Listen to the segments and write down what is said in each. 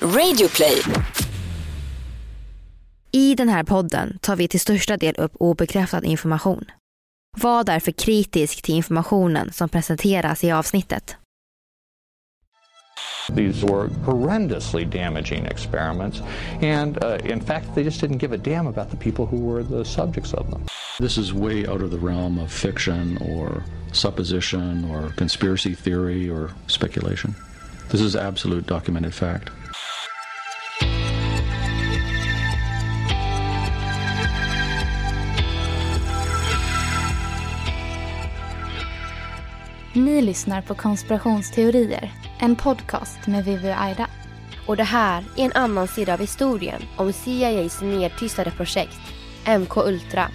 Radioplay. I den här podden tar vi till största del upp obekräftad information. Var därför kritisk till informationen som presenteras i avsnittet. These were horrendously damaging experiments, and uh, in fact, they just didn't give a damn about the people who were the subjects of them. This is way out of the realm of fiction or supposition or conspiracy theory or speculation. This is absolute documented fact. Ni lyssnar på Konspirationsteorier, en podcast med Vivi och Aida. Och det här är en annan sida av historien om CIAs nedtystade projekt, MK Ultra.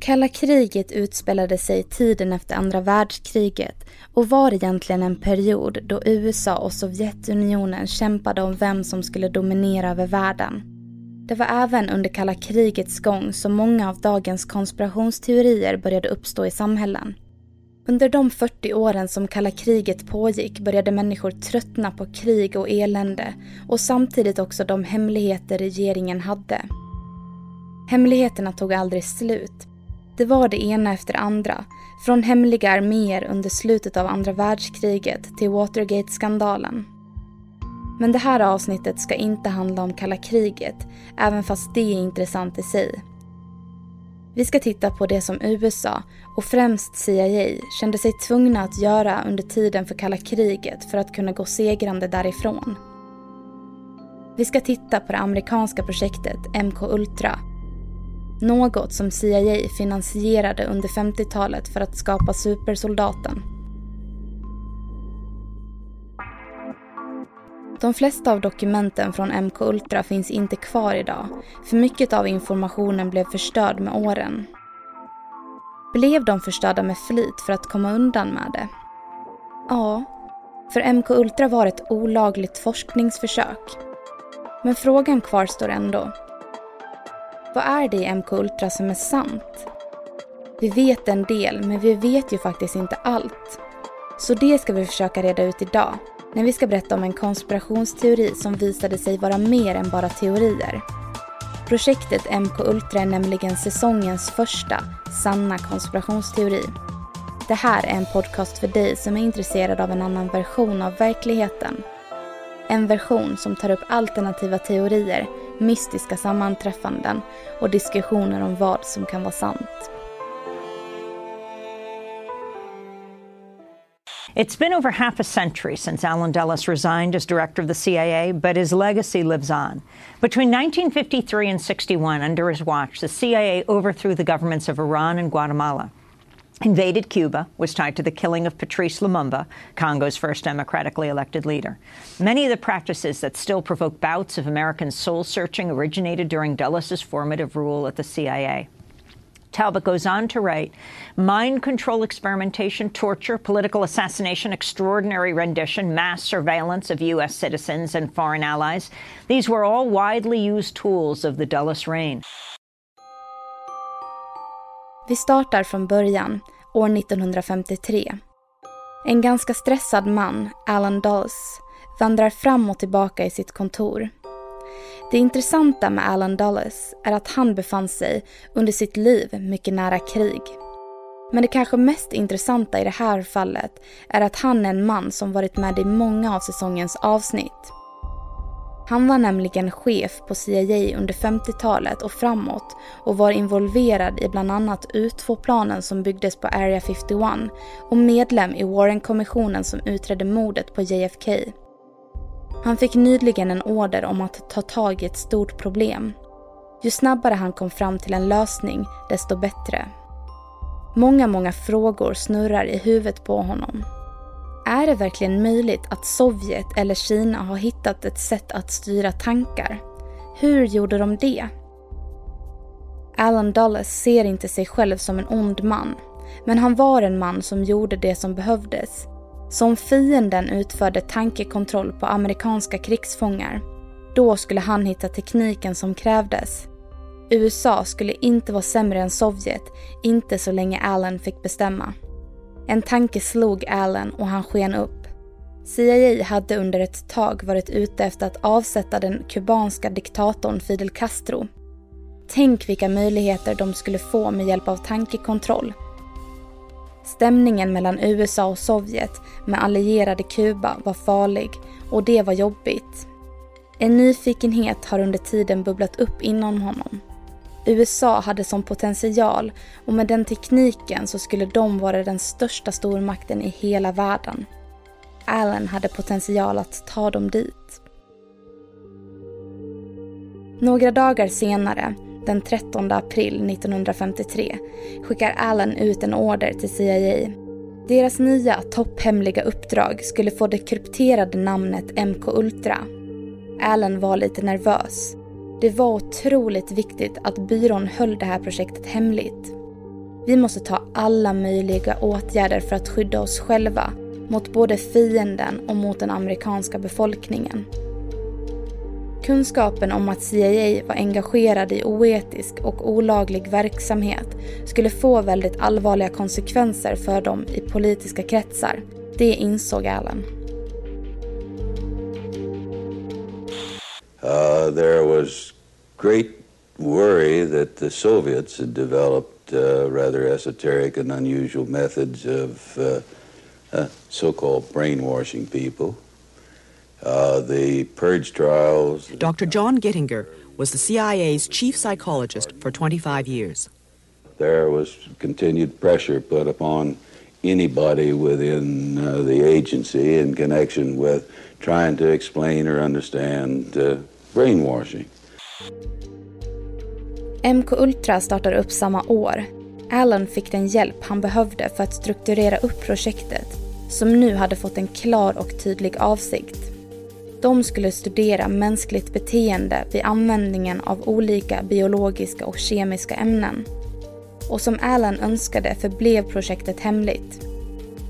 Kalla kriget utspelade sig tiden efter andra världskriget och var egentligen en period då USA och Sovjetunionen kämpade om vem som skulle dominera över världen. Det var även under kalla krigets gång som många av dagens konspirationsteorier började uppstå i samhällen. Under de 40 åren som kalla kriget pågick började människor tröttna på krig och elände och samtidigt också de hemligheter regeringen hade. Hemligheterna tog aldrig slut det var det ena efter det andra. Från hemliga arméer under slutet av andra världskriget till Watergate-skandalen. Men det här avsnittet ska inte handla om kalla kriget, även fast det är intressant i sig. Vi ska titta på det som USA, och främst CIA, kände sig tvungna att göra under tiden för kalla kriget för att kunna gå segrande därifrån. Vi ska titta på det amerikanska projektet MK Ultra något som CIA finansierade under 50-talet för att skapa supersoldaten. De flesta av dokumenten från MK Ultra finns inte kvar idag, för mycket av informationen blev förstörd med åren. Blev de förstörda med flit för att komma undan med det? Ja, för MK Ultra var ett olagligt forskningsförsök. Men frågan kvarstår ändå. Vad är det i MK Ultra som är sant? Vi vet en del, men vi vet ju faktiskt inte allt. Så det ska vi försöka reda ut idag, när vi ska berätta om en konspirationsteori som visade sig vara mer än bara teorier. Projektet MK Ultra är nämligen säsongens första sanna konspirationsteori. Det här är en podcast för dig som är intresserad av en annan version av verkligheten. En version som tar upp alternativa teorier mystiska sammanträffanden och diskussioner om vad som kan vara sant. It's been over half a century since Alan Dulles resigned as director of the CIA, but his legacy lives on. Between 1953 and 61, under his watch, the CIA overthrew the governments of Iran and Guatemala invaded Cuba, was tied to the killing of Patrice Lumumba, Congo's first democratically elected leader. Many of the practices that still provoke bouts of American soul searching originated during Dulles' formative rule at the CIA. Talbot goes on to write mind control experimentation, torture, political assassination, extraordinary rendition, mass surveillance of U.S. citizens and foreign allies. These were all widely used tools of the Dulles reign. Vi startar från början, år 1953. En ganska stressad man, Alan Dulles, vandrar fram och tillbaka i sitt kontor. Det intressanta med Alan Dulles är att han befann sig under sitt liv mycket nära krig. Men det kanske mest intressanta i det här fallet är att han är en man som varit med i många av säsongens avsnitt. Han var nämligen chef på CIA under 50-talet och framåt och var involverad i bland annat U2-planen som byggdes på Area 51 och medlem i Warren-kommissionen som utredde mordet på JFK. Han fick nyligen en order om att ta tag i ett stort problem. Ju snabbare han kom fram till en lösning, desto bättre. Många, många frågor snurrar i huvudet på honom. Är det verkligen möjligt att Sovjet eller Kina har hittat ett sätt att styra tankar? Hur gjorde de det? Alan Dulles ser inte sig själv som en ond man, men han var en man som gjorde det som behövdes. Som fienden utförde tankekontroll på amerikanska krigsfångar. Då skulle han hitta tekniken som krävdes. USA skulle inte vara sämre än Sovjet, inte så länge Allen fick bestämma. En tanke slog Allen och han sken upp. CIA hade under ett tag varit ute efter att avsätta den kubanska diktatorn Fidel Castro. Tänk vilka möjligheter de skulle få med hjälp av tankekontroll. Stämningen mellan USA och Sovjet med allierade Kuba var farlig och det var jobbigt. En nyfikenhet har under tiden bubblat upp inom honom. USA hade som potential och med den tekniken så skulle de vara den största stormakten i hela världen. Allen hade potential att ta dem dit. Några dagar senare, den 13 april 1953, skickar Allen ut en order till CIA. Deras nya topphemliga uppdrag skulle få det krypterade namnet MK Ultra. Allen var lite nervös. Det var otroligt viktigt att byrån höll det här projektet hemligt. Vi måste ta alla möjliga åtgärder för att skydda oss själva mot både fienden och mot den amerikanska befolkningen. Kunskapen om att CIA var engagerade i oetisk och olaglig verksamhet skulle få väldigt allvarliga konsekvenser för dem i politiska kretsar. Det insåg Allen. Uh, there was great worry that the Soviets had developed uh, rather esoteric and unusual methods of uh, uh, so-called brainwashing people. Uh, the purge trials. Dr. John Gittinger was the CIA's chief psychologist for 25 years. There was continued pressure put upon anybody within uh, the agency in connection with trying to explain or understand uh, brainwashing. MK Ultra startar upp samma år. Allen fick den hjälp han behövde för att strukturera upp projektet som nu hade fått en klar och tydlig avsikt. De skulle studera mänskligt beteende vid användningen av olika biologiska och kemiska ämnen. Och som Allen önskade förblev projektet hemligt.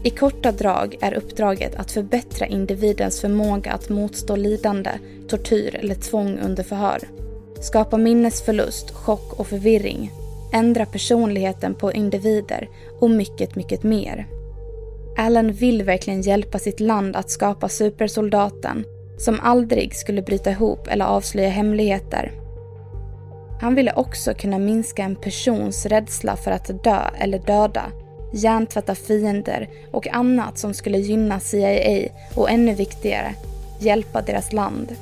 I korta drag är uppdraget att förbättra individens förmåga att motstå lidande, tortyr eller tvång under förhör. Skapa minnesförlust, chock och förvirring. Ändra personligheten på individer och mycket, mycket mer. Allen vill verkligen hjälpa sitt land att skapa supersoldaten som aldrig skulle bryta ihop eller avslöja hemligheter. Han ville också kunna minska en persons rädsla för att dö eller döda, hjärntvätta fiender och annat som skulle gynna CIA och ännu viktigare, hjälpa deras land.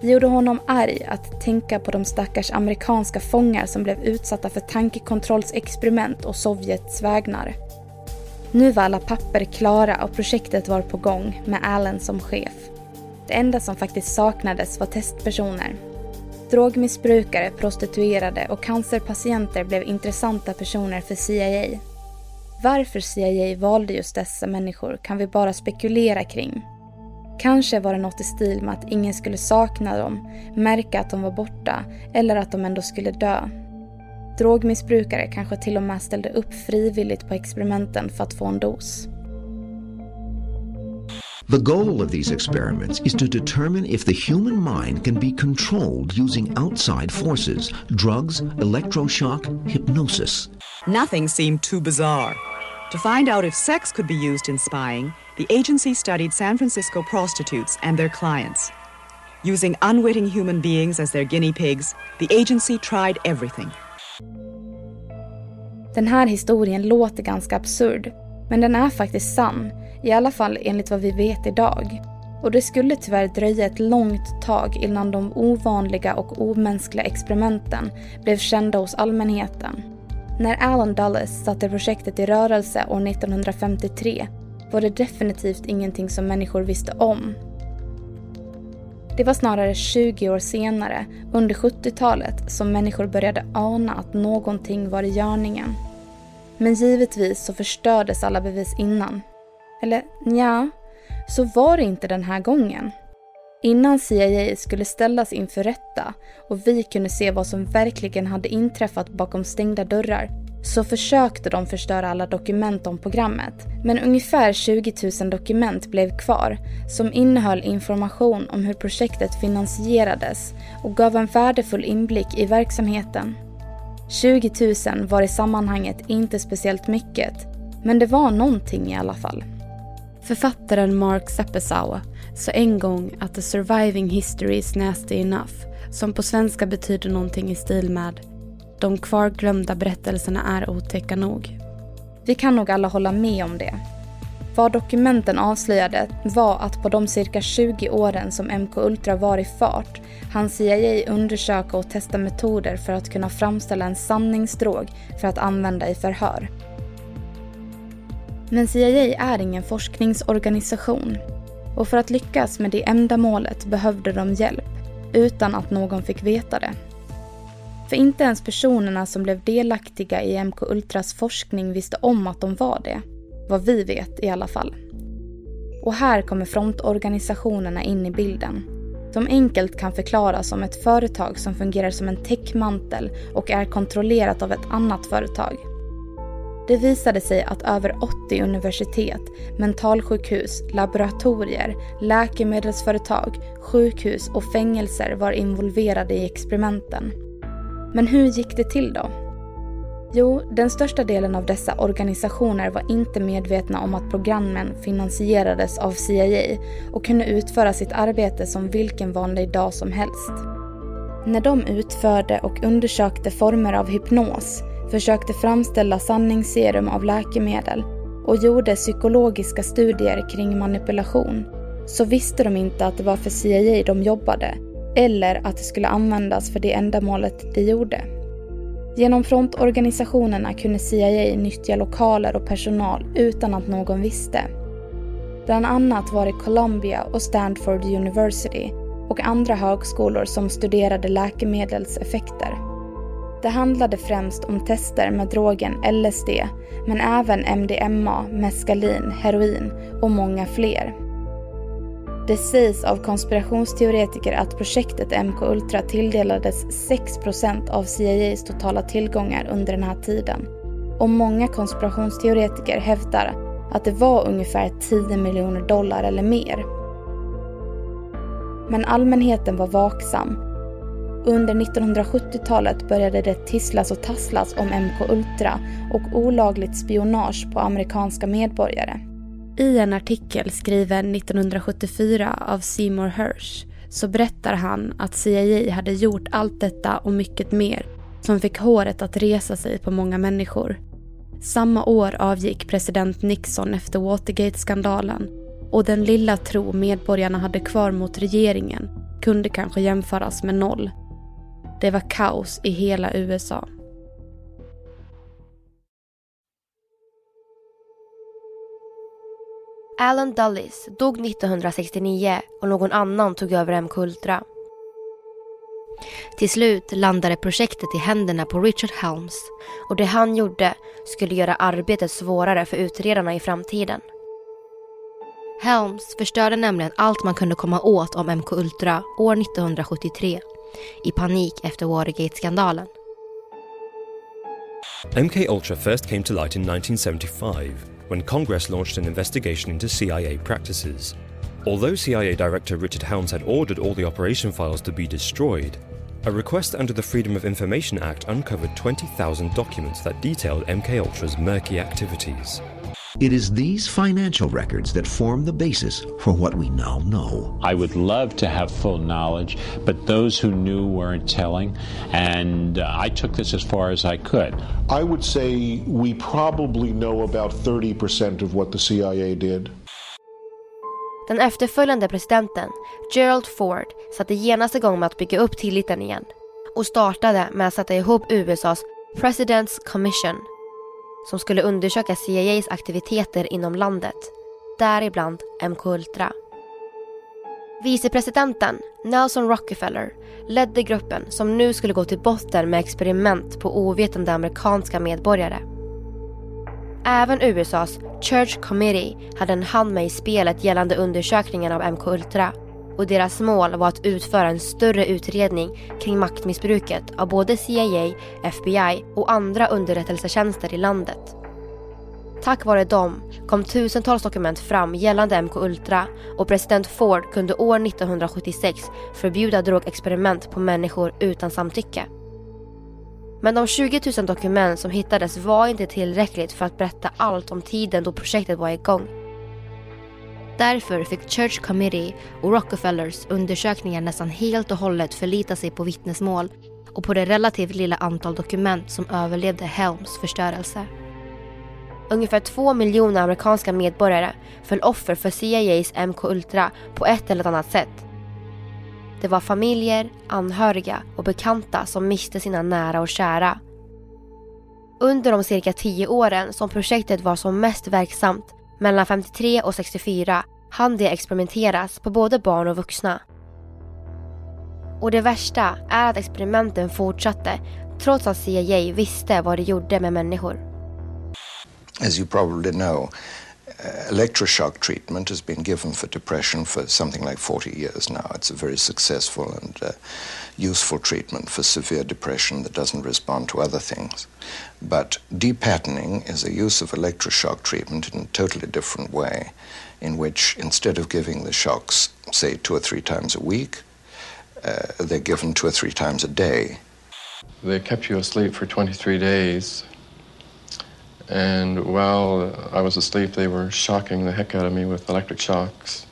Det gjorde honom arg att tänka på de stackars amerikanska fångar som blev utsatta för tankekontrollsexperiment och Sovjets vägnar. Nu var alla papper klara och projektet var på gång med Allen som chef. Det enda som faktiskt saknades var testpersoner. Drogmissbrukare, prostituerade och cancerpatienter blev intressanta personer för CIA. Varför CIA valde just dessa människor kan vi bara spekulera kring. Kanske var det något i stil med att ingen skulle sakna dem, märka att de var borta eller att de ändå skulle dö. Drogmissbrukare kanske till och med ställde upp frivilligt på experimenten för att få en dos. The goal of these experiments is to determine if the human mind can be controlled using outside forces, drugs, electroshock, hypnosis. Nothing seemed too bizarre. To find out if sex could be used in spying, the agency studied San Francisco prostitutes and their clients. Using unwitting human beings as their guinea pigs, the agency tried everything. Den här historien låter ganska absurd, men den är faktiskt sann, i alla fall enligt vad vi vet idag. Och det skulle tyvärr dröja ett långt tag innan de ovanliga och omänskliga experimenten blev kända hos allmänheten. När Alan Dulles satte projektet i rörelse år 1953 var det definitivt ingenting som människor visste om. Det var snarare 20 år senare, under 70-talet, som människor började ana att någonting var i görningen. Men givetvis så förstördes alla bevis innan. Eller ja, så var det inte den här gången. Innan CIA skulle ställas inför rätta och vi kunde se vad som verkligen hade inträffat bakom stängda dörrar så försökte de förstöra alla dokument om programmet. Men ungefär 20 000 dokument blev kvar som innehöll information om hur projektet finansierades och gav en värdefull inblick i verksamheten. 20 000 var i sammanhanget inte speciellt mycket, men det var någonting i alla fall. Författaren Mark Seppesau sa en gång att the surviving history is nasty enough, som på svenska betyder någonting i stil med de kvarglömda berättelserna är otäcka nog. Vi kan nog alla hålla med om det. Vad dokumenten avslöjade var att på de cirka 20 åren som MK Ultra var i fart hann CIA undersöka och testa metoder för att kunna framställa en sanningsdrog för att använda i förhör. Men CIA är ingen forskningsorganisation och för att lyckas med det ändamålet behövde de hjälp utan att någon fick veta det. För inte ens personerna som blev delaktiga i MK Ultras forskning visste om att de var det. Vad vi vet i alla fall. Och här kommer frontorganisationerna in i bilden. Som enkelt kan förklaras som ett företag som fungerar som en täckmantel och är kontrollerat av ett annat företag. Det visade sig att över 80 universitet, mentalsjukhus, laboratorier, läkemedelsföretag, sjukhus och fängelser var involverade i experimenten. Men hur gick det till då? Jo, den största delen av dessa organisationer var inte medvetna om att programmen finansierades av CIA och kunde utföra sitt arbete som vilken vanlig dag som helst. När de utförde och undersökte former av hypnos, försökte framställa sanningsserum av läkemedel och gjorde psykologiska studier kring manipulation så visste de inte att det var för CIA de jobbade eller att det skulle användas för det ändamålet de gjorde. Genom frontorganisationerna kunde CIA nyttja lokaler och personal utan att någon visste. Bland annat var det Columbia och Stanford University och andra högskolor som studerade läkemedelseffekter. Det handlade främst om tester med drogen LSD, men även MDMA, meskalin, heroin och många fler. Det sägs av konspirationsteoretiker att projektet MK Ultra tilldelades 6% av CIAs totala tillgångar under den här tiden. Och många konspirationsteoretiker hävdar att det var ungefär 10 miljoner dollar eller mer. Men allmänheten var vaksam. Under 1970-talet började det tisslas och tasslas om MK Ultra och olagligt spionage på amerikanska medborgare. I en artikel skriven 1974 av Seymour Hersh så berättar han att CIA hade gjort allt detta och mycket mer som fick håret att resa sig på många människor. Samma år avgick president Nixon efter Watergate-skandalen och den lilla tro medborgarna hade kvar mot regeringen kunde kanske jämföras med noll. Det var kaos i hela USA. Alan Dulles dog 1969 och någon annan tog över MK Ultra. Till slut landade projektet i händerna på Richard Helms och det han gjorde skulle göra arbetet svårare för utredarna i framtiden. Helms förstörde nämligen allt man kunde komma åt om MK Ultra år 1973 i panik efter Watergate-skandalen. MK Ultra first came to light in 1975 when Congress launched an investigation into CIA practices. Although CIA Director Richard Helms had ordered all the operation files to be destroyed, a request under the Freedom of Information Act uncovered 20,000 documents that detailed MK Ultra's murky activities. It is these financial records that form the basis for what we now know. I would love to have full knowledge, but those who knew weren't telling, and uh, I took this as far as I could. I would say we probably know about 30% of what the CIA did. Den efterföljande presidenten, Gerald Ford, satte genast igång med att bygga upp tilliten igen och startade med att sätta ihop USAs President's Commission som skulle undersöka CIAs aktiviteter inom landet, däribland MK Ultra. Vicepresidenten Nelson Rockefeller ledde gruppen som nu skulle gå till botten med experiment på ovetande amerikanska medborgare. Även USAs Church Committee hade en hand med i spelet gällande undersökningen av MK Ultra och deras mål var att utföra en större utredning kring maktmissbruket av både CIA, FBI och andra underrättelsetjänster i landet. Tack vare dem kom tusentals dokument fram gällande MK Ultra och president Ford kunde år 1976 förbjuda drogexperiment på människor utan samtycke. Men de 20 000 dokument som hittades var inte tillräckligt för att berätta allt om tiden då projektet var igång. Därför fick Church Committee och Rockefellers undersökningar nästan helt och hållet förlita sig på vittnesmål och på det relativt lilla antal dokument som överlevde Helms förstörelse. Ungefär två miljoner amerikanska medborgare föll offer för CIAs MK Ultra på ett eller annat sätt. Det var familjer, anhöriga och bekanta som miste sina nära och kära. Under de cirka tio åren som projektet var som mest verksamt, mellan 53 och 64, hann det experimenteras på både barn och vuxna. Och det värsta är att experimenten fortsatte trots att CIA visste vad det gjorde med människor. As you probably know, electroshock treatment has been given for depression for something like 40 years now. It's a very successful and uh, useful treatment for severe depression that doesn't respond to other things. But depatterning is a use of electroshock treatment in a totally different way, in which instead of giving the shocks, say, two or three times a week, uh, they're given two or three times a day. They kept you asleep for 23 days and while I was asleep, they were shocking the heck out of me with electric shocks.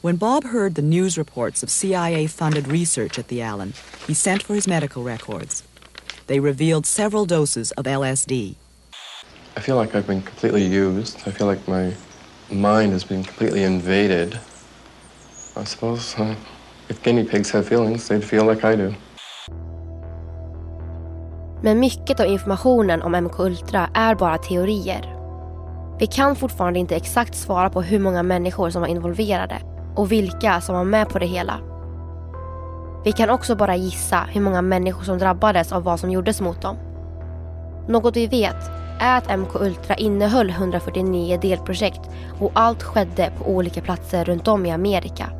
When Bob heard the news reports of CIA funded research at the Allen, he sent for his medical records. They revealed several doses of LSD. I feel like I've been completely used. I feel like my mind has been completely invaded. I suppose uh, if guinea pigs have feelings, they'd feel like I do. Men mycket av informationen om MK Ultra är bara teorier. Vi kan fortfarande inte exakt svara på hur många människor som var involverade och vilka som var med på det hela. Vi kan också bara gissa hur många människor som drabbades av vad som gjordes mot dem. Något vi vet är att MK Ultra innehöll 149 delprojekt och allt skedde på olika platser runt om i Amerika.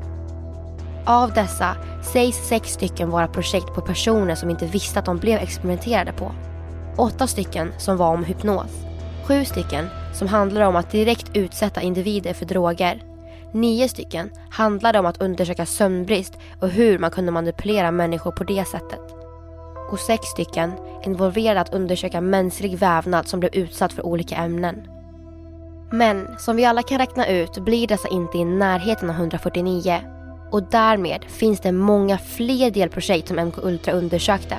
Av dessa sägs sex stycken vara projekt på personer som inte visste att de blev experimenterade på. Åtta stycken som var om hypnos. Sju stycken som handlade om att direkt utsätta individer för droger. Nio stycken handlade om att undersöka sömnbrist och hur man kunde manipulera människor på det sättet. Och sex stycken involverade att undersöka mänsklig vävnad som blev utsatt för olika ämnen. Men som vi alla kan räkna ut blir dessa inte i närheten av 149 och därmed finns det många fler delprojekt som MK Ultra undersökte.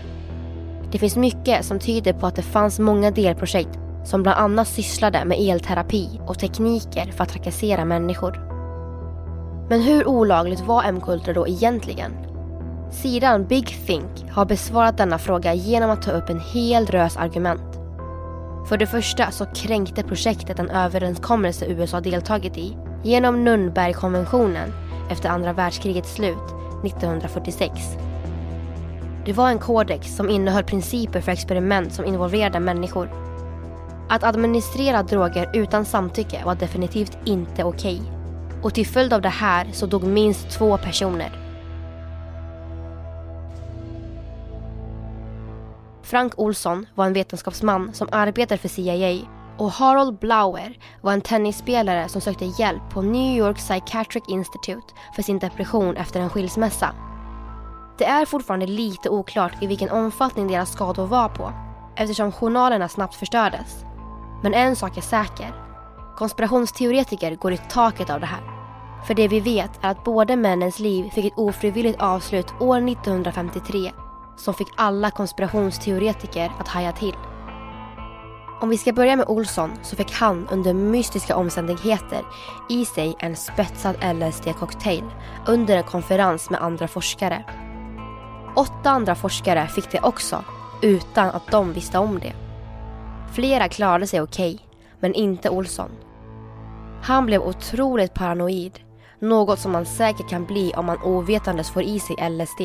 Det finns mycket som tyder på att det fanns många delprojekt som bland annat sysslade med elterapi och tekniker för att trakassera människor. Men hur olagligt var MK Ultra då egentligen? Sidan Big Think har besvarat denna fråga genom att ta upp en hel drös argument. För det första så kränkte projektet en överenskommelse USA deltagit i genom Nürnbergkonventionen efter andra världskrigets slut 1946. Det var en kodex som innehöll principer för experiment som involverade människor. Att administrera droger utan samtycke var definitivt inte okej. Okay. Och till följd av det här så dog minst två personer. Frank Olsson var en vetenskapsman som arbetade för CIA och Harold Blauer var en tennisspelare som sökte hjälp på New York Psychiatric Institute för sin depression efter en skilsmässa. Det är fortfarande lite oklart i vilken omfattning deras skador var på eftersom journalerna snabbt förstördes. Men en sak är säker. Konspirationsteoretiker går i taket av det här. För det vi vet är att båda männens liv fick ett ofrivilligt avslut år 1953 som fick alla konspirationsteoretiker att haja till. Om vi ska börja med Olsson så fick han under mystiska omständigheter i sig en spetsad LSD-cocktail under en konferens med andra forskare. Åtta andra forskare fick det också utan att de visste om det. Flera klarade sig okej, okay, men inte Olsson. Han blev otroligt paranoid, något som man säkert kan bli om man ovetandes får i sig LSD.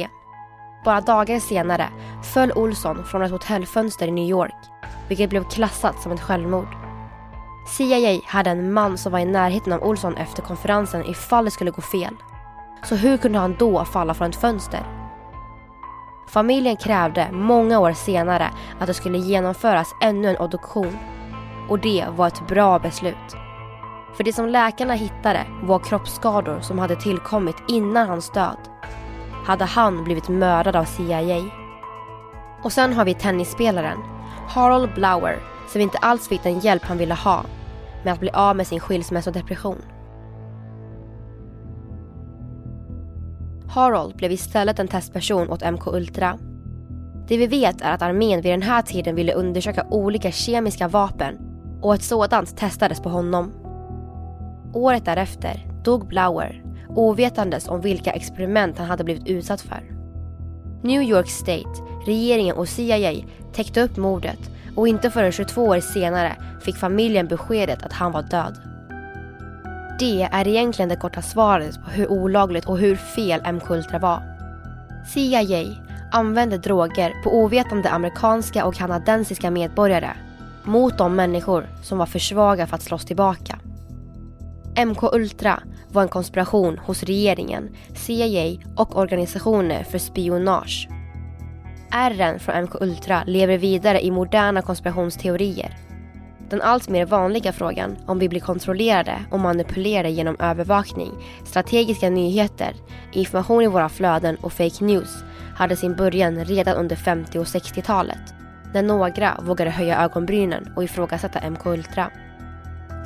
Bara dagar senare föll Olsson från ett hotellfönster i New York vilket blev klassat som ett självmord. CIA hade en man som var i närheten av Olsson efter konferensen ifall det skulle gå fel. Så hur kunde han då falla från ett fönster? Familjen krävde många år senare att det skulle genomföras ännu en obduktion. Och det var ett bra beslut. För det som läkarna hittade var kroppsskador som hade tillkommit innan hans död. Hade han blivit mördad av CIA? Och sen har vi tennisspelaren Harold Blower som inte alls fick den hjälp han ville ha med att bli av med sin skilsmässodepression. Harold blev istället en testperson åt MK Ultra. Det vi vet är att armén vid den här tiden ville undersöka olika kemiska vapen och ett sådant testades på honom. Året därefter dog Blower ovetandes om vilka experiment han hade blivit utsatt för. New York State, regeringen och CIA täckte upp mordet och inte förrän 22 år senare fick familjen beskedet att han var död. Det är egentligen det korta svaret på hur olagligt och hur fel M-Kultra var. CIA använde droger på ovetande amerikanska och kanadensiska medborgare mot de människor som var för svaga för att slåss tillbaka. MK Ultra var en konspiration hos regeringen, CIA och organisationer för spionage. Ärren från MK Ultra lever vidare i moderna konspirationsteorier. Den allt mer vanliga frågan om vi blir kontrollerade och manipulerade genom övervakning, strategiska nyheter, information i våra flöden och fake news hade sin början redan under 50 och 60-talet. När några vågade höja ögonbrynen och ifrågasätta MK Ultra.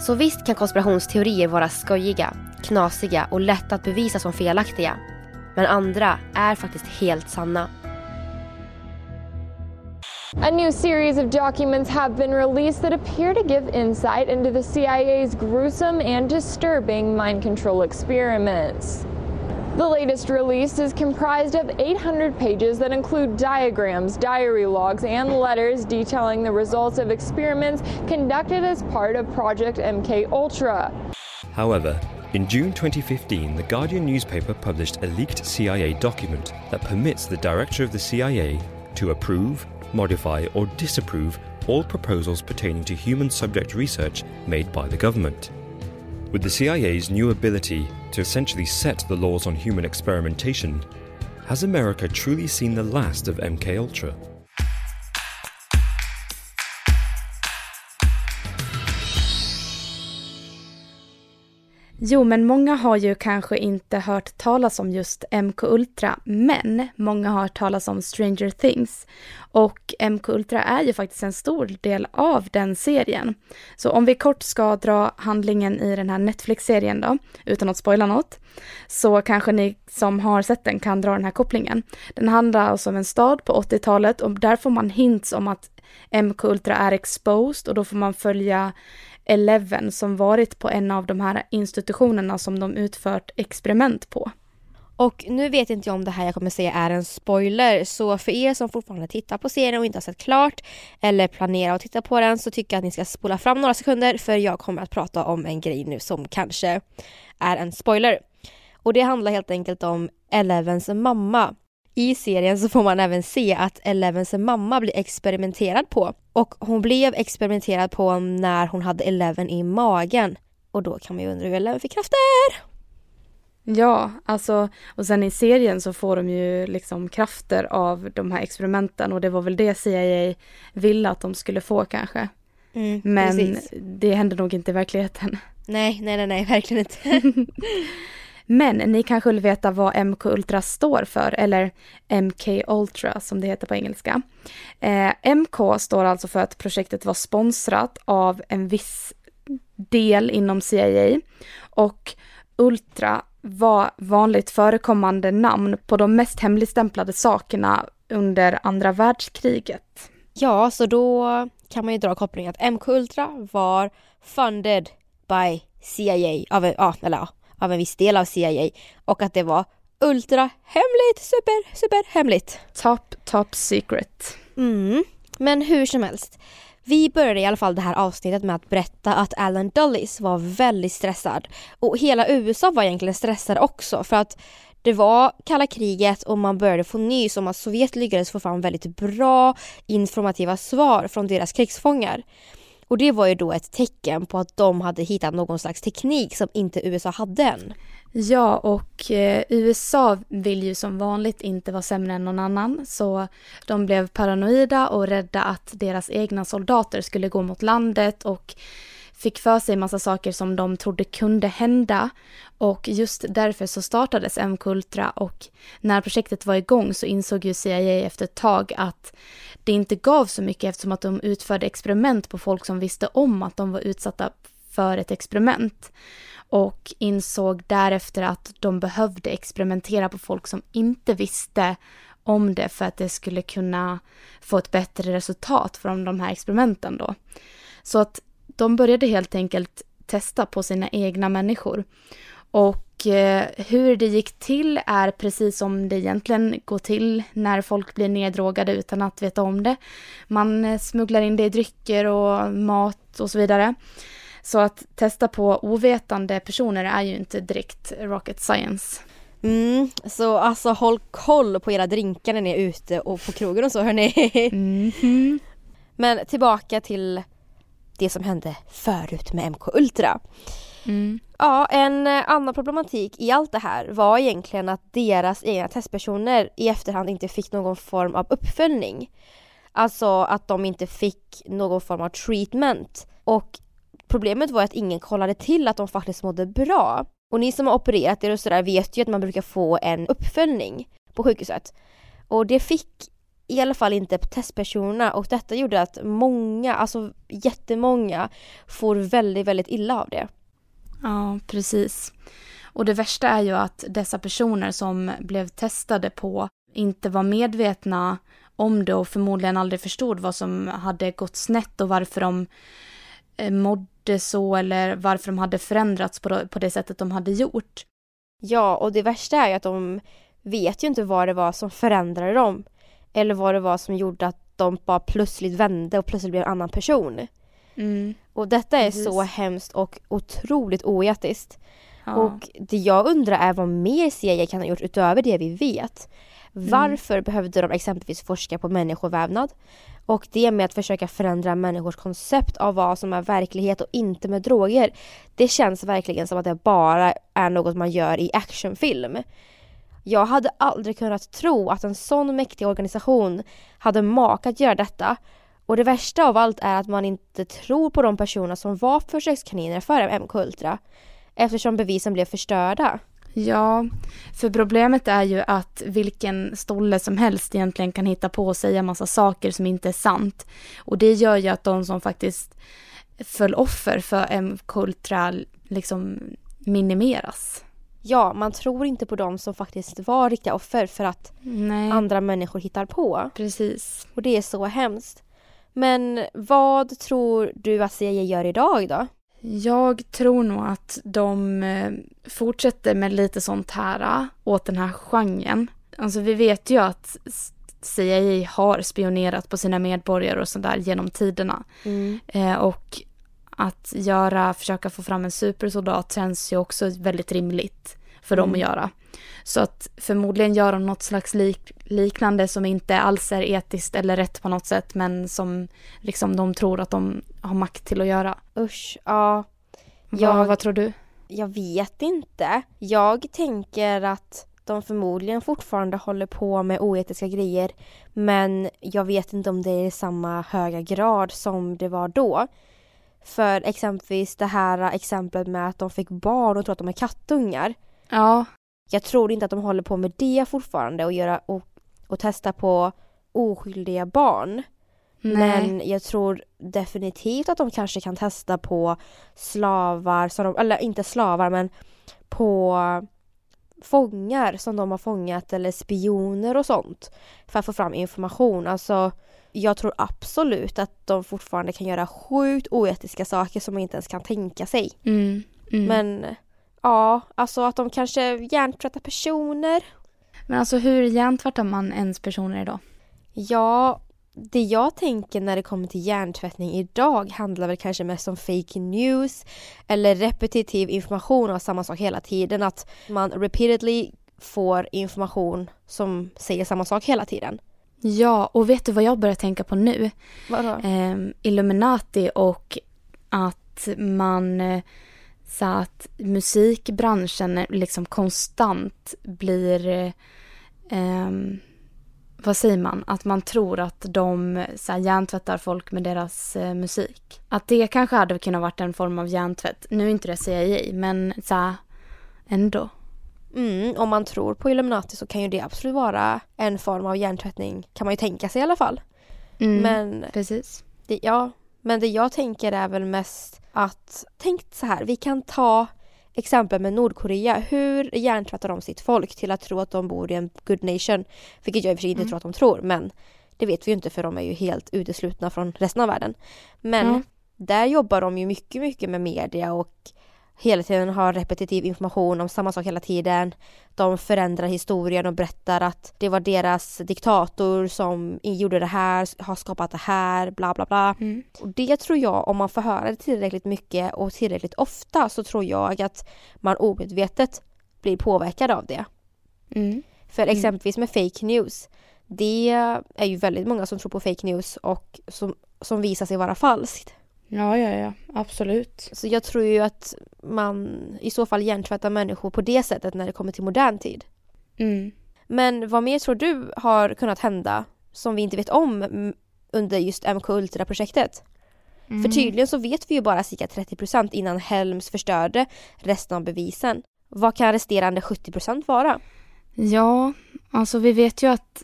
Så visst kan konspirationsteorier vara skojiga, knasiga och lätta att bevisa som felaktiga. Men andra är faktiskt helt sanna. A new series of documents have been released that appear to give insight into the CIA's gruesome and disturbing mind control experiments. The latest release is comprised of 800 pages that include diagrams, diary logs, and letters detailing the results of experiments conducted as part of Project MK Ultra. However, in June 2015, The Guardian newspaper published a leaked CIA document that permits the director of the CIA to approve, modify, or disapprove all proposals pertaining to human subject research made by the government. With the CIA's new ability to essentially set the laws on human experimentation, has America truly seen the last of MK Jo, men många har ju kanske inte hört talas om just MK Ultra, men många har hört talas om Stranger Things. Och MK Ultra är ju faktiskt en stor del av den serien. Så om vi kort ska dra handlingen i den här Netflix-serien då, utan att spoila något, så kanske ni som har sett den kan dra den här kopplingen. Den handlar alltså om en stad på 80-talet och där får man hints om att MK Ultra är exposed och då får man följa Eleven som varit på en av de här institutionerna som de utfört experiment på. Och nu vet inte jag om det här jag kommer säga är en spoiler så för er som fortfarande tittar på serien och inte har sett klart eller planerar att titta på den så tycker jag att ni ska spola fram några sekunder för jag kommer att prata om en grej nu som kanske är en spoiler. Och det handlar helt enkelt om Elevens mamma i serien så får man även se att Elevens mamma blir experimenterad på. Och hon blev experimenterad på när hon hade Eleven i magen. Och då kan man ju undra hur Eleven fick krafter. Ja, alltså och sen i serien så får de ju liksom krafter av de här experimenten och det var väl det CIA ville att de skulle få kanske. Mm, Men precis. det hände nog inte i verkligheten. Nej, nej, nej, nej, verkligen inte. Men ni kanske vill veta vad MK Ultra står för, eller MK Ultra som det heter på engelska. Eh, MK står alltså för att projektet var sponsrat av en viss del inom CIA och Ultra var vanligt förekommande namn på de mest hemligstämplade sakerna under andra världskriget. Ja, så då kan man ju dra kopplingen att MK Ultra var funded by CIA, av, ja, eller ja, av en viss del av CIA och att det var ultra hemligt, super, super hemligt. Top, top secret. Mm. Men hur som helst. Vi började i alla fall det här avsnittet med att berätta att Alan Dulles var väldigt stressad. Och hela USA var egentligen stressade också för att det var kalla kriget och man började få nys om att Sovjet lyckades få fram väldigt bra informativa svar från deras krigsfångar. Och det var ju då ett tecken på att de hade hittat någon slags teknik som inte USA hade än. Ja, och eh, USA vill ju som vanligt inte vara sämre än någon annan. Så de blev paranoida och rädda att deras egna soldater skulle gå mot landet och fick för sig massa saker som de trodde kunde hända. Och just därför så startades M-Kultra och när projektet var igång så insåg ju CIA efter ett tag att det inte gav så mycket eftersom att de utförde experiment på folk som visste om att de var utsatta för ett experiment och insåg därefter att de behövde experimentera på folk som inte visste om det för att det skulle kunna få ett bättre resultat från de här experimenten då. Så att de började helt enkelt testa på sina egna människor. Och eh, hur det gick till är precis som det egentligen går till när folk blir neddrogade utan att veta om det. Man eh, smugglar in det i drycker och mat och så vidare. Så att testa på ovetande personer är ju inte direkt rocket science. Mm, så alltså håll koll på era drinkar när ni är ute och på krogen och så hörni. Mm -hmm. Men tillbaka till det som hände förut med MK Ultra. Mm. Ja, en eh, annan problematik i allt det här var egentligen att deras egna testpersoner i efterhand inte fick någon form av uppföljning. Alltså att de inte fick någon form av treatment. Och problemet var att ingen kollade till att de faktiskt mådde bra. Och ni som har opererat er och sådär vet ju att man brukar få en uppföljning på sjukhuset. Och det fick i alla fall inte testpersonerna och detta gjorde att många, alltså jättemånga, får väldigt, väldigt illa av det. Ja, precis. Och det värsta är ju att dessa personer som blev testade på inte var medvetna om det och förmodligen aldrig förstod vad som hade gått snett och varför de eh, mådde så eller varför de hade förändrats på det sättet de hade gjort. Ja, och det värsta är ju att de vet ju inte vad det var som förändrade dem. Eller vad det var som gjorde att de bara plötsligt vände och plötsligt blev en annan person. Mm. Och detta är Precis. så hemskt och otroligt oetiskt. Ja. Och det jag undrar är vad mer CIA kan ha gjort utöver det vi vet. Mm. Varför behövde de exempelvis forska på människovävnad? Och det med att försöka förändra människors koncept av vad som är verklighet och inte med droger. Det känns verkligen som att det bara är något man gör i actionfilm. Jag hade aldrig kunnat tro att en sån mäktig organisation hade makat att göra detta. Och det värsta av allt är att man inte tror på de personer som var försökskaniner för MK Ultra eftersom bevisen blev förstörda. Ja, för problemet är ju att vilken stolle som helst egentligen kan hitta på och säga massa saker som inte är sant. Och det gör ju att de som faktiskt föll offer för MK Ultra liksom minimeras. Ja, man tror inte på dem som faktiskt var riktiga offer för att Nej. andra människor hittar på. Precis. Och det är så hemskt. Men vad tror du att CIA gör idag då? Jag tror nog att de eh, fortsätter med lite sånt här äh, åt den här genren. Alltså vi vet ju att CIA har spionerat på sina medborgare och sådär genom tiderna. Mm. Eh, och att göra, försöka få fram en supersoldat känns ju också väldigt rimligt för dem att Mm. göra. Så att förmodligen gör de något slags lik, liknande som inte alls är etiskt eller rätt på något sätt men som liksom de tror att de har makt till att göra. Usch, ja. Vad, vad tror du? Jag vet inte. Jag tänker att de förmodligen fortfarande håller på med oetiska grejer men jag vet inte om det är i samma höga grad som det var då. För exempelvis det här exemplet med att de fick barn och tror att de är kattungar. Ja. Jag tror inte att de håller på med det fortfarande och, göra, och, och testa på oskyldiga barn. Nej. Men jag tror definitivt att de kanske kan testa på slavar, som de, eller inte slavar men på fångar som de har fångat eller spioner och sånt. För att få fram information. Alltså jag tror absolut att de fortfarande kan göra sjukt oetiska saker som man inte ens kan tänka sig. Mm, mm. Men ja, alltså att de kanske hjärntvättar personer. Men alltså hur hjärntvättar man ens personer idag? Ja, det jag tänker när det kommer till hjärntvättning idag handlar väl kanske mest om fake news eller repetitiv information av samma sak hela tiden. Att man repeatedly får information som säger samma sak hela tiden. Ja, och vet du vad jag börjar tänka på nu? Vadå? Eh, Illuminati och att man eh, så att musikbranschen liksom konstant blir eh, ehm, vad säger man, att man tror att de så här, hjärntvättar folk med deras eh, musik. Att det kanske hade kunnat varit en form av hjärntvätt. Nu är inte det CIA, men så här, ändå. Mm, om man tror på Illuminati så kan ju det absolut vara en form av hjärntvättning, kan man ju tänka sig i alla fall. Mm, men, precis. Det, ja, men det jag tänker är väl mest att, tänk så här, vi kan ta exempel med Nordkorea. Hur hjärntvättar de sitt folk till att tro att de bor i en good nation? Vilket jag i och för sig inte Mm. tror att de tror, men det vet vi ju inte för de är ju helt uteslutna från resten av världen. Men Ja. där jobbar de ju mycket, mycket med media och hela tiden har repetitiv information om samma sak hela tiden. De förändrar historien och berättar att det var deras diktator som gjorde det här, har skapat det här, bla bla bla. Mm. Och det tror jag, om man får höra det tillräckligt mycket och tillräckligt ofta så tror jag att man omedvetet blir påverkad av det. Mm. För Mm. exempelvis med fake news. Det är ju väldigt många som tror på fake news och som, som visar sig vara falskt. Ja, ja, ja, absolut. Så jag tror ju att man i så fall hjärntvättar människor på det sättet när det kommer till modern tid. Mm. Men vad mer tror du har kunnat hända som vi inte vet om under just MK Ultra-projektet? Mm. För tydligen så vet vi ju bara cirka 30% innan Helms förstörde resten av bevisen. Vad kan resterande 70% vara? Ja, alltså vi vet ju att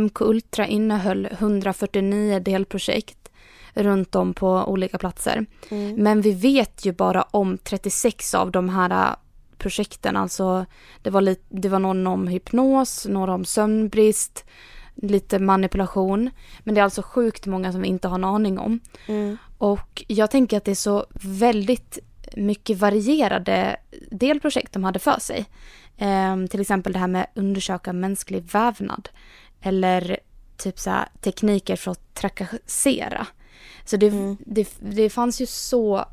MK Ultra innehöll 149 delprojekt runt om på olika platser. Mm. Men vi vet ju bara om 36 av de här äh, projekten. Alltså det var, lite, det var någon om hypnos, några om sömnbrist, lite manipulation. Men det är alltså sjukt många som vi inte har en aning om. Mm. Och jag tänker att det är så väldigt mycket varierade delprojekt de hade för sig. Ehm, till exempel det här med undersöka mänsklig vävnad. Eller typ så tekniker för att trakassera. Så det, det, det fanns ju så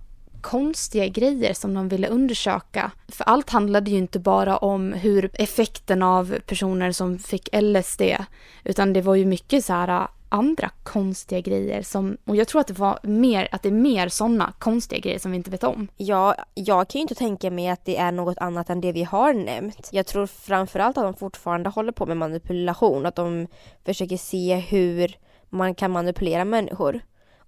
konstiga grejer som de ville undersöka. För allt handlade ju inte bara om hur effekten av personer som fick LSD, utan det var ju mycket så här andra konstiga grejer som, och jag tror att det var mer, att det är mer sådana konstiga grejer som vi inte vet om. Ja, jag kan ju inte tänka mig att det är något annat än det vi har nämnt. Jag tror framförallt att de fortfarande håller på med manipulation, att de försöker se hur man kan manipulera människor.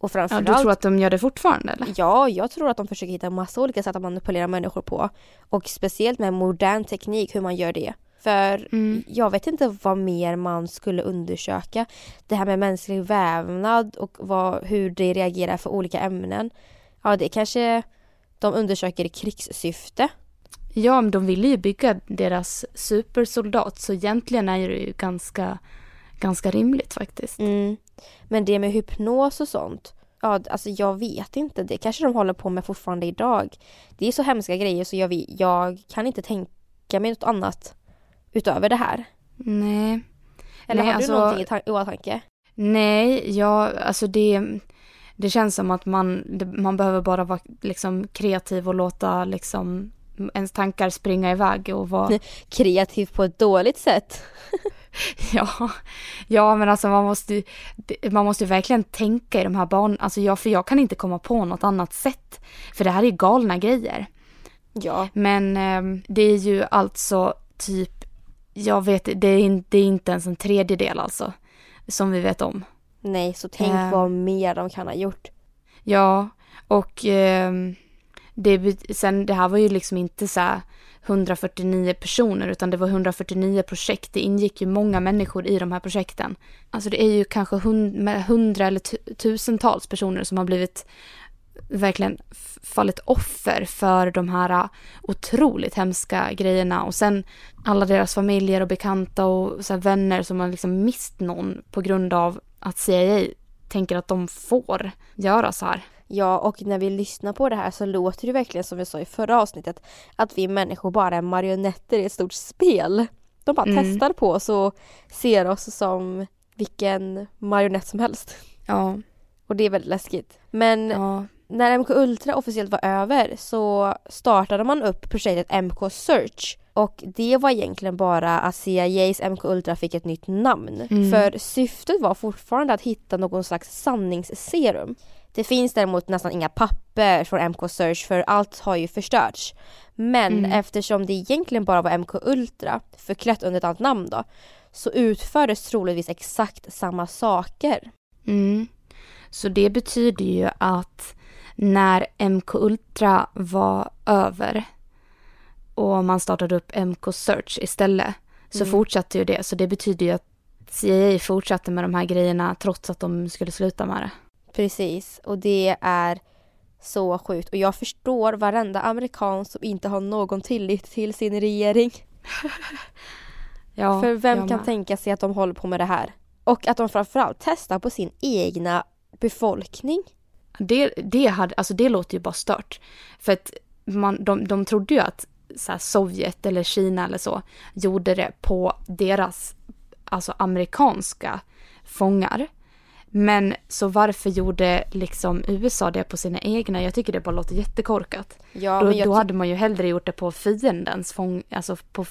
Och Ja, framförallt... du tror att de gör det fortfarande eller? Ja, jag tror att de försöker hitta massa olika sätt att manipulera människor på. Och speciellt med modern teknik, hur man gör det. För Mm. jag vet inte vad mer man skulle undersöka. Det här med mänsklig vävnad och vad, hur det reagerar för olika ämnen. Ja, det kanske de undersöker i krigssyfte. Ja, men de ville ju bygga deras supersoldat, så egentligen är det ju ganska, ganska rimligt faktiskt. Mm. Men det med hypnos och sånt, ja, alltså jag vet inte. Det kanske de håller på med fortfarande idag. Det är så hemska grejer så jag, jag kan inte tänka mig något annat utöver det här. Nej. Eller Nej, har du alltså- någonting i, ta- i åtanke? Nej, ja, alltså det, det känns som att man, det, man behöver bara vara liksom kreativ och låta liksom ens tankar springa iväg och vara... Kreativ på ett dåligt sätt. ja, ja, men alltså man måste man måste verkligen tänka i de här barnen. Alltså jag, för jag kan inte komma på något annat sätt. För det här är galna grejer. Ja. Men eh, det är ju alltså typ, jag vet, det är, in, det är inte ens en tredjedel alltså. Som vi vet om. Nej, så tänk Ehm. vad mer de kan ha gjort. Ja, och ehm, det, sen, det här var ju liksom inte så här 149 personer utan det var 149 projekt. Det ingick ju många människor i de här projekten. Alltså det är ju kanske hund, hundra eller tusentals personer som har blivit verkligen fallit offer för de här äh, otroligt hemska grejerna och sen alla deras familjer och bekanta och så här vänner som har liksom mist någon på grund av att CIA tänker att de får göra så här. Ja, och när vi lyssnar på det här så låter det verkligen som vi sa i förra avsnittet att vi människor bara är marionetter i ett stort spel. De bara Mm. testar på oss och ser oss som vilken marionett som helst. Ja. Och det är väldigt läskigt. Men Ja. när MK Ultra officiellt var över så startade man upp projektet MK Search Och det var egentligen bara att CIAs MK Ultra fick ett nytt namn. Mm. För syftet var fortfarande att hitta någon slags sanningsserum. Det finns däremot nästan inga papper från MK Search för allt har ju förstörts. Men Mm. eftersom det egentligen bara var MK Ultra, förklätt under ett annat namn då, så utfördes troligtvis exakt samma saker. Mm. Så det betyder ju att när MK Ultra var över och man startade upp MK Search istället så Mm. fortsatte ju det. Så det betyder ju att CIA fortsatte med de här grejerna trots att de skulle sluta med det. Precis, och det är så sjukt. Och jag förstår varenda amerikan som inte har någon tillit till sin regering. Ja, För vem kan tänka sig att de håller på med det här? Och att de framförallt testar på sin egna befolkning. Det, det, hade, alltså det låter ju bara stört. För att man, de, de trodde ju att så Sovjet eller Kina eller så gjorde det på deras alltså amerikanska fångar. Men så varför gjorde liksom USA det på sina egna? Jag tycker det bara låter jättekorkat. Ja, då då hade man ju hellre gjort det på fiendens fång, alltså på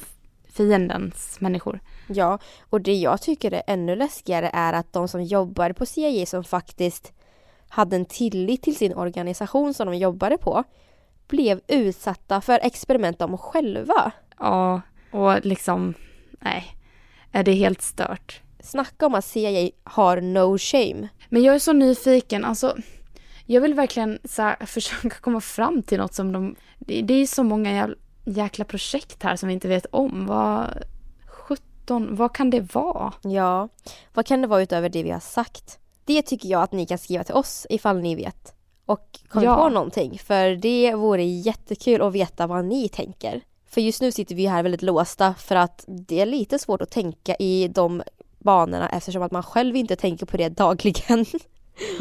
fiendens människor. Ja, och det jag tycker är ännu läskigare är att de som jobbar på CIA som faktiskt hade en tillit till sin organisation som de jobbade på blev utsatta för experiment de själva. Ja, och liksom, nej, är det helt stört. Snacka om att CIA har no shame. Men jag är så nyfiken, alltså jag vill verkligen så här, försöka komma fram till något som de... Det, det är så många jäkla projekt här som vi inte vet om. Vad... 17, vad kan det vara? Ja, vad kan det vara utöver det vi har sagt? Det tycker jag att ni kan skriva till oss ifall ni vet. Och kom Ja. på någonting, för det vore jättekul att veta vad ni tänker. För just nu sitter vi här väldigt låsta för att det är lite svårt att tänka i de banorna eftersom att man själv inte tänker på det dagligen.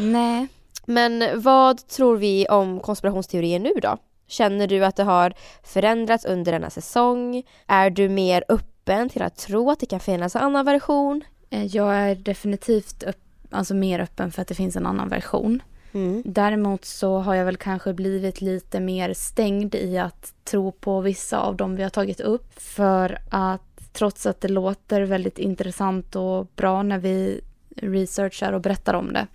Nej. Men vad tror vi om konspirationsteorier nu då? Känner du att det har förändrats under denna säsong? Är du mer öppen till att tro att det kan finnas en annan version? Eh, Jag är definitivt upp, alltså mer öppen för att det finns en annan version. Mm. Däremot så har jag väl kanske blivit lite mer stängd i att tro på vissa av dem vi har tagit upp. För att trots att det låter väldigt intressant och bra när vi researchar och berättar om det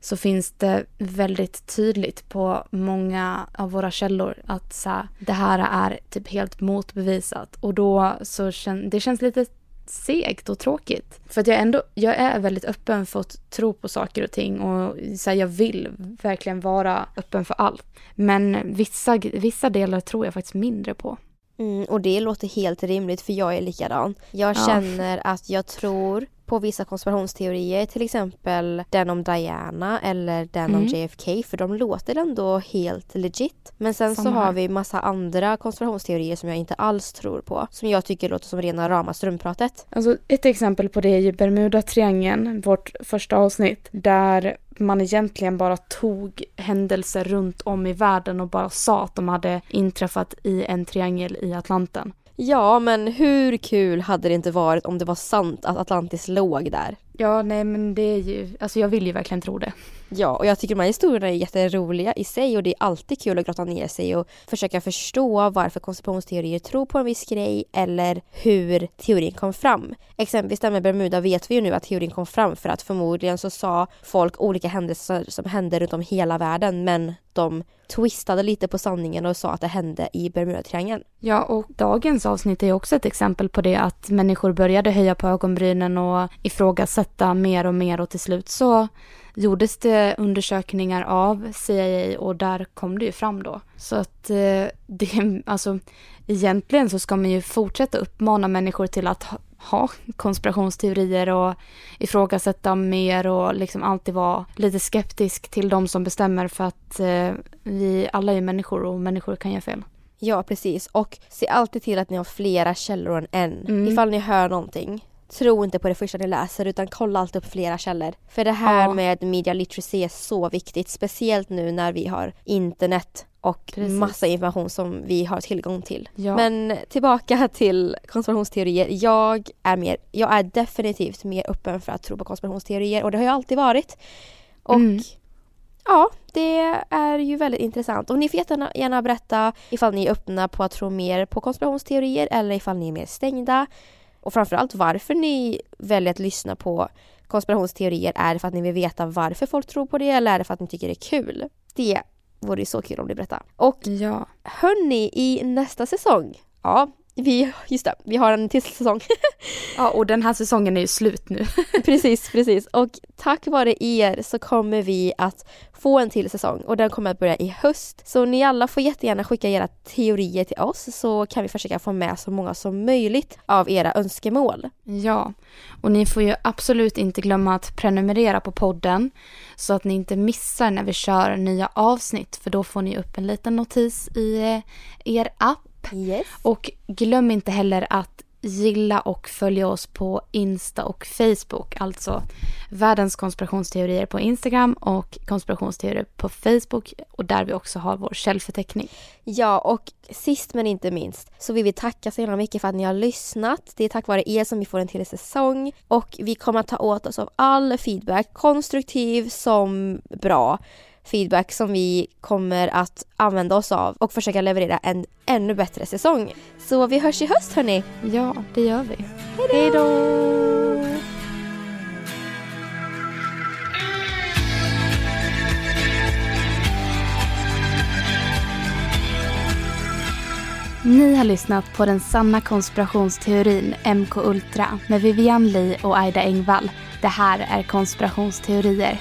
så finns det väldigt tydligt på många av våra källor att så här, det här är typ helt motbevisat. Och då så kän, det känns lite segt och tråkigt. För att jag ändå, jag är väldigt öppen för att tro på saker och ting och så här, jag vill verkligen vara öppen för allt. Men vissa, vissa delar tror jag faktiskt mindre på. Mm, och det låter helt rimligt för jag är likadan. Jag Ja. känner att jag tror på vissa konspirationsteorier, till exempel den om Diana eller den om Mm. JFK, för de låter ändå helt legit. Men sen så Samma här. har vi massa andra konspirationsteorier som jag inte alls tror på, som jag tycker låter som rena rama strömpratet. Alltså ett exempel på det är ju Bermuda-triangeln, vårt första avsnitt, där man egentligen bara tog händelser runt om i världen och bara sa att de hade inträffat i en triangel i Atlanten. Ja, men hur kul hade det inte varit om det var sant att Atlantis låg där? Ja, nej men det är ju, alltså jag vill ju verkligen tro det. Ja, och jag tycker de här historierna är jätteroliga i sig och det är alltid kul att grotta ner sig och försöka förstå varför konspirationsteorier tror på en viss grej eller hur teorin kom fram. Exempelvis det med Bermuda vet vi ju nu att teorin kom fram för att förmodligen så sa folk olika händelser som hände runt om hela världen men de twistade lite på sanningen och sa att det hände i Bermudatriangeln. Ja, och dagens avsnitt är också ett exempel på det att människor började höja på ögonbrynen och ifrågasätta mer och mer och till slut så gjordes det undersökningar av CIA och där kom det ju fram då. Så att eh, det, alltså egentligen så ska man ju fortsätta uppmana människor till att ha, konspirationsteorier och ifrågasätta mer och liksom alltid vara lite skeptisk till de som bestämmer för att eh, vi alla är människor och människor kan göra fel. Ja, precis. Och se alltid till att ni har flera källor än en. Mm. Ifall ni hör någonting. Tro inte på det första ni läser utan kolla alltid upp flera källor. För det här Ja. med media literacy är så viktigt. Speciellt nu när vi har internet och Precis. massa information som vi har tillgång till. Ja. Men tillbaka till konspirationsteorier. Jag är, mer, jag är definitivt mer öppen för att tro på konspirationsteorier och det har jag alltid varit. Och Mm. ja, det är ju väldigt intressant. Och ni får gärna, gärna berätta ifall ni är öppna på att tro mer på konspirationsteorier eller ifall ni är mer stängda. Och framförallt varför ni väljer att lyssna på konspirationsteorier. Är det för att ni vill veta varför folk tror på det eller är det för att ni tycker det är kul? Det vore ju så kul om ni berättar. Och ja. hörni, i nästa säsong, ja, vi, just det, vi har en till säsong. ja, och den här säsongen är ju slut nu. precis, precis. Och tack vare er så kommer vi att få en till säsong och den kommer att börja i höst. Så ni alla får jättegärna skicka era teorier till oss så kan vi försöka få med så många som möjligt av era önskemål. Ja, och ni får ju absolut inte glömma att prenumerera på podden så att ni inte missar när vi kör nya avsnitt för då får ni upp en liten notis i eh, er app Yes. Och glöm inte heller att gilla och följa oss på Insta och Facebook. Alltså världens konspirationsteorier på Instagram och konspirationsteorier på Facebook och där vi också har vår källförteckning. Ja, och sist men inte minst så vill vi tacka så himla mycket för att ni har lyssnat. Det är tack vare er som vi får en till säsong och vi kommer att ta åt oss av all feedback, konstruktiv som bra feedback som vi kommer att använda oss av och försöka leverera en ännu bättre säsong. Så vi hörs i höst hörni! Ja, det gör vi. Hej då! Ni har lyssnat på den sanna konspirationsteorin MK Ultra med Vivian Lee och Aida Engvall. Det här är konspirationsteorier